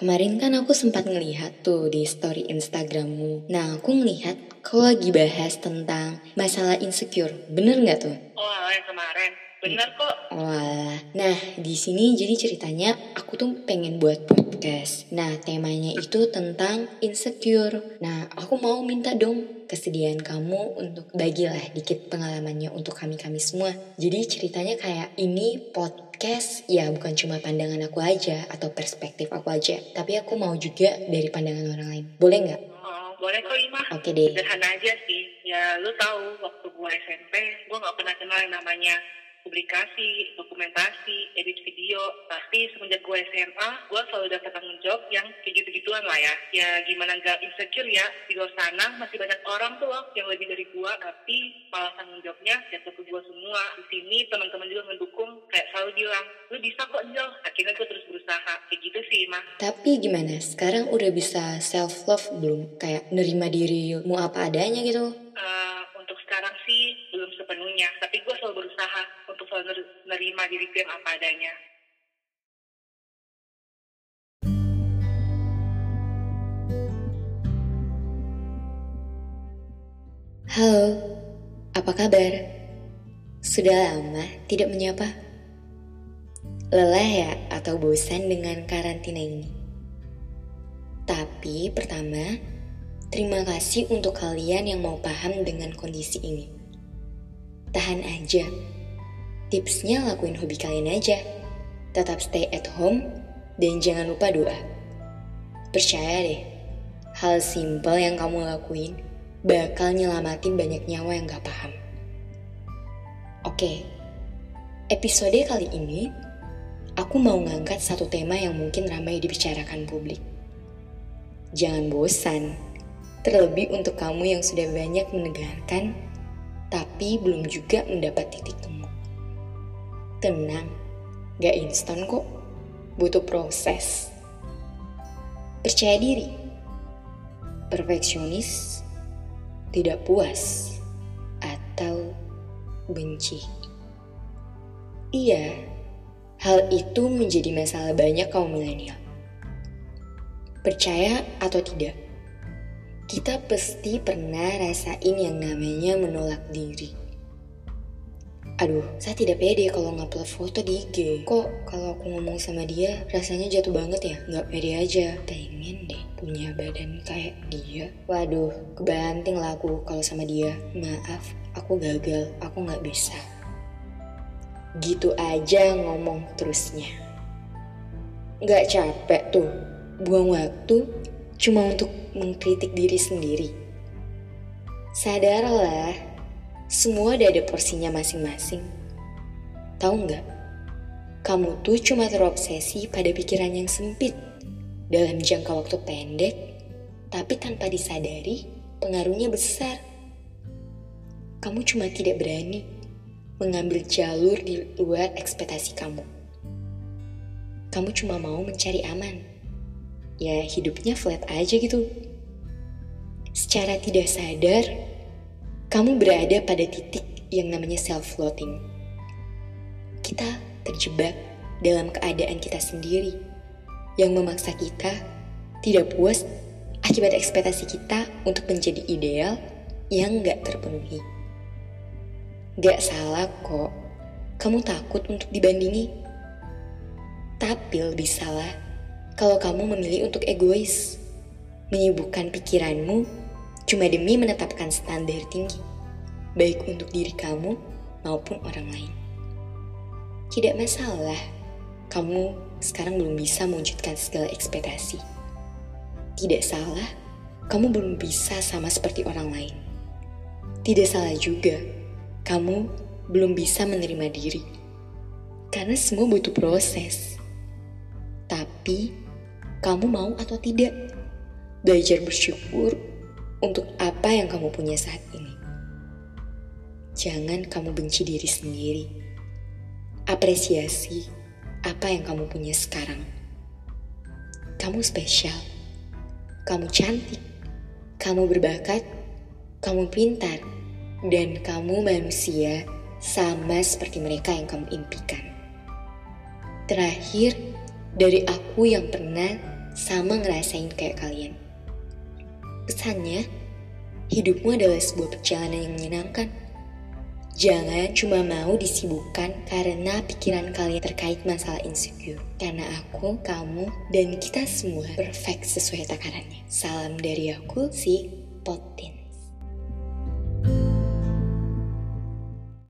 Kemarin kan aku sempat ngelihat tuh di story Instagrammu. Nah, aku ngelihat kau lagi bahas tentang masalah insecure. Bener nggak tuh? Oh, yang kemarin. Bener kok. Wah, nah di sini jadi ceritanya aku tuh pengen buat podcast. Nah temanya itu tentang insecure. Nah aku mau minta dong kesediaan kamu untuk bagilah dikit pengalamannya untuk kami kami semua. Jadi ceritanya kayak ini podcast ya bukan cuma pandangan aku aja atau perspektif aku aja, tapi aku mau juga dari pandangan orang lain. Boleh nggak? Oh, boleh kok Ima. Oke deh. Sederhana aja sih. Ya lu tahu waktu gua SMP, gua nggak pernah kenal yang namanya publikasi, dokumentasi, edit video. Tapi semenjak gue SMA, gue selalu dapat tanggung jawab yang kayak gitu-gituan lah ya. Ya gimana nggak insecure ya, di luar sana masih banyak orang tuh loh yang lebih dari gue, tapi malah tanggung jawabnya jatuh ke gue semua. Di sini teman-teman juga mendukung, kayak selalu bilang, lu bisa kok Jel. Akhirnya gue terus berusaha, kayak gitu sih mah. Tapi gimana? Sekarang udah bisa self love belum? Kayak nerima dirimu apa adanya gitu? Menerima diriku yang apa adanya. Halo, apa kabar? Sudah lama tidak menyapa? Lelah ya atau bosan dengan karantina ini? Tapi pertama, terima kasih untuk kalian yang mau paham dengan kondisi ini. Tahan aja. Tipsnya lakuin hobi kalian aja. Tetap stay at home dan jangan lupa doa. Percaya deh, hal simpel yang kamu lakuin bakal nyelamatin banyak nyawa yang gak paham. Oke, episode kali ini aku mau ngangkat satu tema yang mungkin ramai dibicarakan publik. Jangan bosan, terlebih untuk kamu yang sudah banyak menegangkan, tapi belum juga mendapat titik temu. Tenang, gak instan kok, butuh proses. Percaya diri, perfeksionis, tidak puas, atau benci. Iya, hal itu menjadi masalah banyak kaum milenial. Percaya atau tidak, kita pasti pernah rasain yang namanya menolak diri. Aduh, saya tidak pede kalau ngupload foto di IG. Kok kalau aku ngomong sama dia rasanya jatuh banget ya? Nggak pede aja. Pengen deh punya badan kayak dia. Waduh, kebanting lah aku kalau sama dia. Maaf, aku gagal. Aku nggak bisa. Gitu aja ngomong terusnya. Nggak capek tuh, buang waktu cuma untuk mengkritik diri sendiri. Sadarlah, semua ada porsinya masing-masing. Tahu nggak? Kamu tuh cuma terobsesi pada pikiran yang sempit dalam jangka waktu pendek, tapi tanpa disadari pengaruhnya besar. Kamu cuma tidak berani mengambil jalur di luar ekspektasi kamu. Kamu cuma mau mencari aman. Ya hidupnya flat aja gitu. Secara tidak sadar, kamu berada pada titik yang namanya self-floating. Kita terjebak dalam keadaan kita sendiri yang memaksa kita tidak puas akibat ekspektasi kita untuk menjadi ideal yang gak terpenuhi. Gak salah kok, kamu takut untuk dibandingi. Tapi lebih salah kalau kamu memilih untuk egois, menyibukkan pikiranmu cuma demi menetapkan standar tinggi, baik untuk diri kamu maupun orang lain. Tidak masalah, kamu sekarang belum bisa mewujudkan segala ekspektasi. Tidak salah, kamu belum bisa sama seperti orang lain. Tidak salah juga, kamu belum bisa menerima diri. Karena semua butuh proses. Tapi, kamu mau atau tidak belajar bersyukur untuk apa yang kamu punya saat ini. Jangan kamu benci diri sendiri. Apresiasi apa yang kamu punya sekarang. Kamu spesial. Kamu cantik. Kamu berbakat. Kamu pintar. Dan kamu manusia sama seperti mereka yang kamu impikan. Terakhir, dari aku yang pernah sama ngerasain kayak kalian. Pesannya, hidupmu adalah sebuah perjalanan yang menyenangkan. Jangan cuma mau disibukkan karena pikiran kalian terkait masalah insecure. Karena aku, kamu, dan kita semua perfect sesuai takarannya. Salam dari aku, si Potin.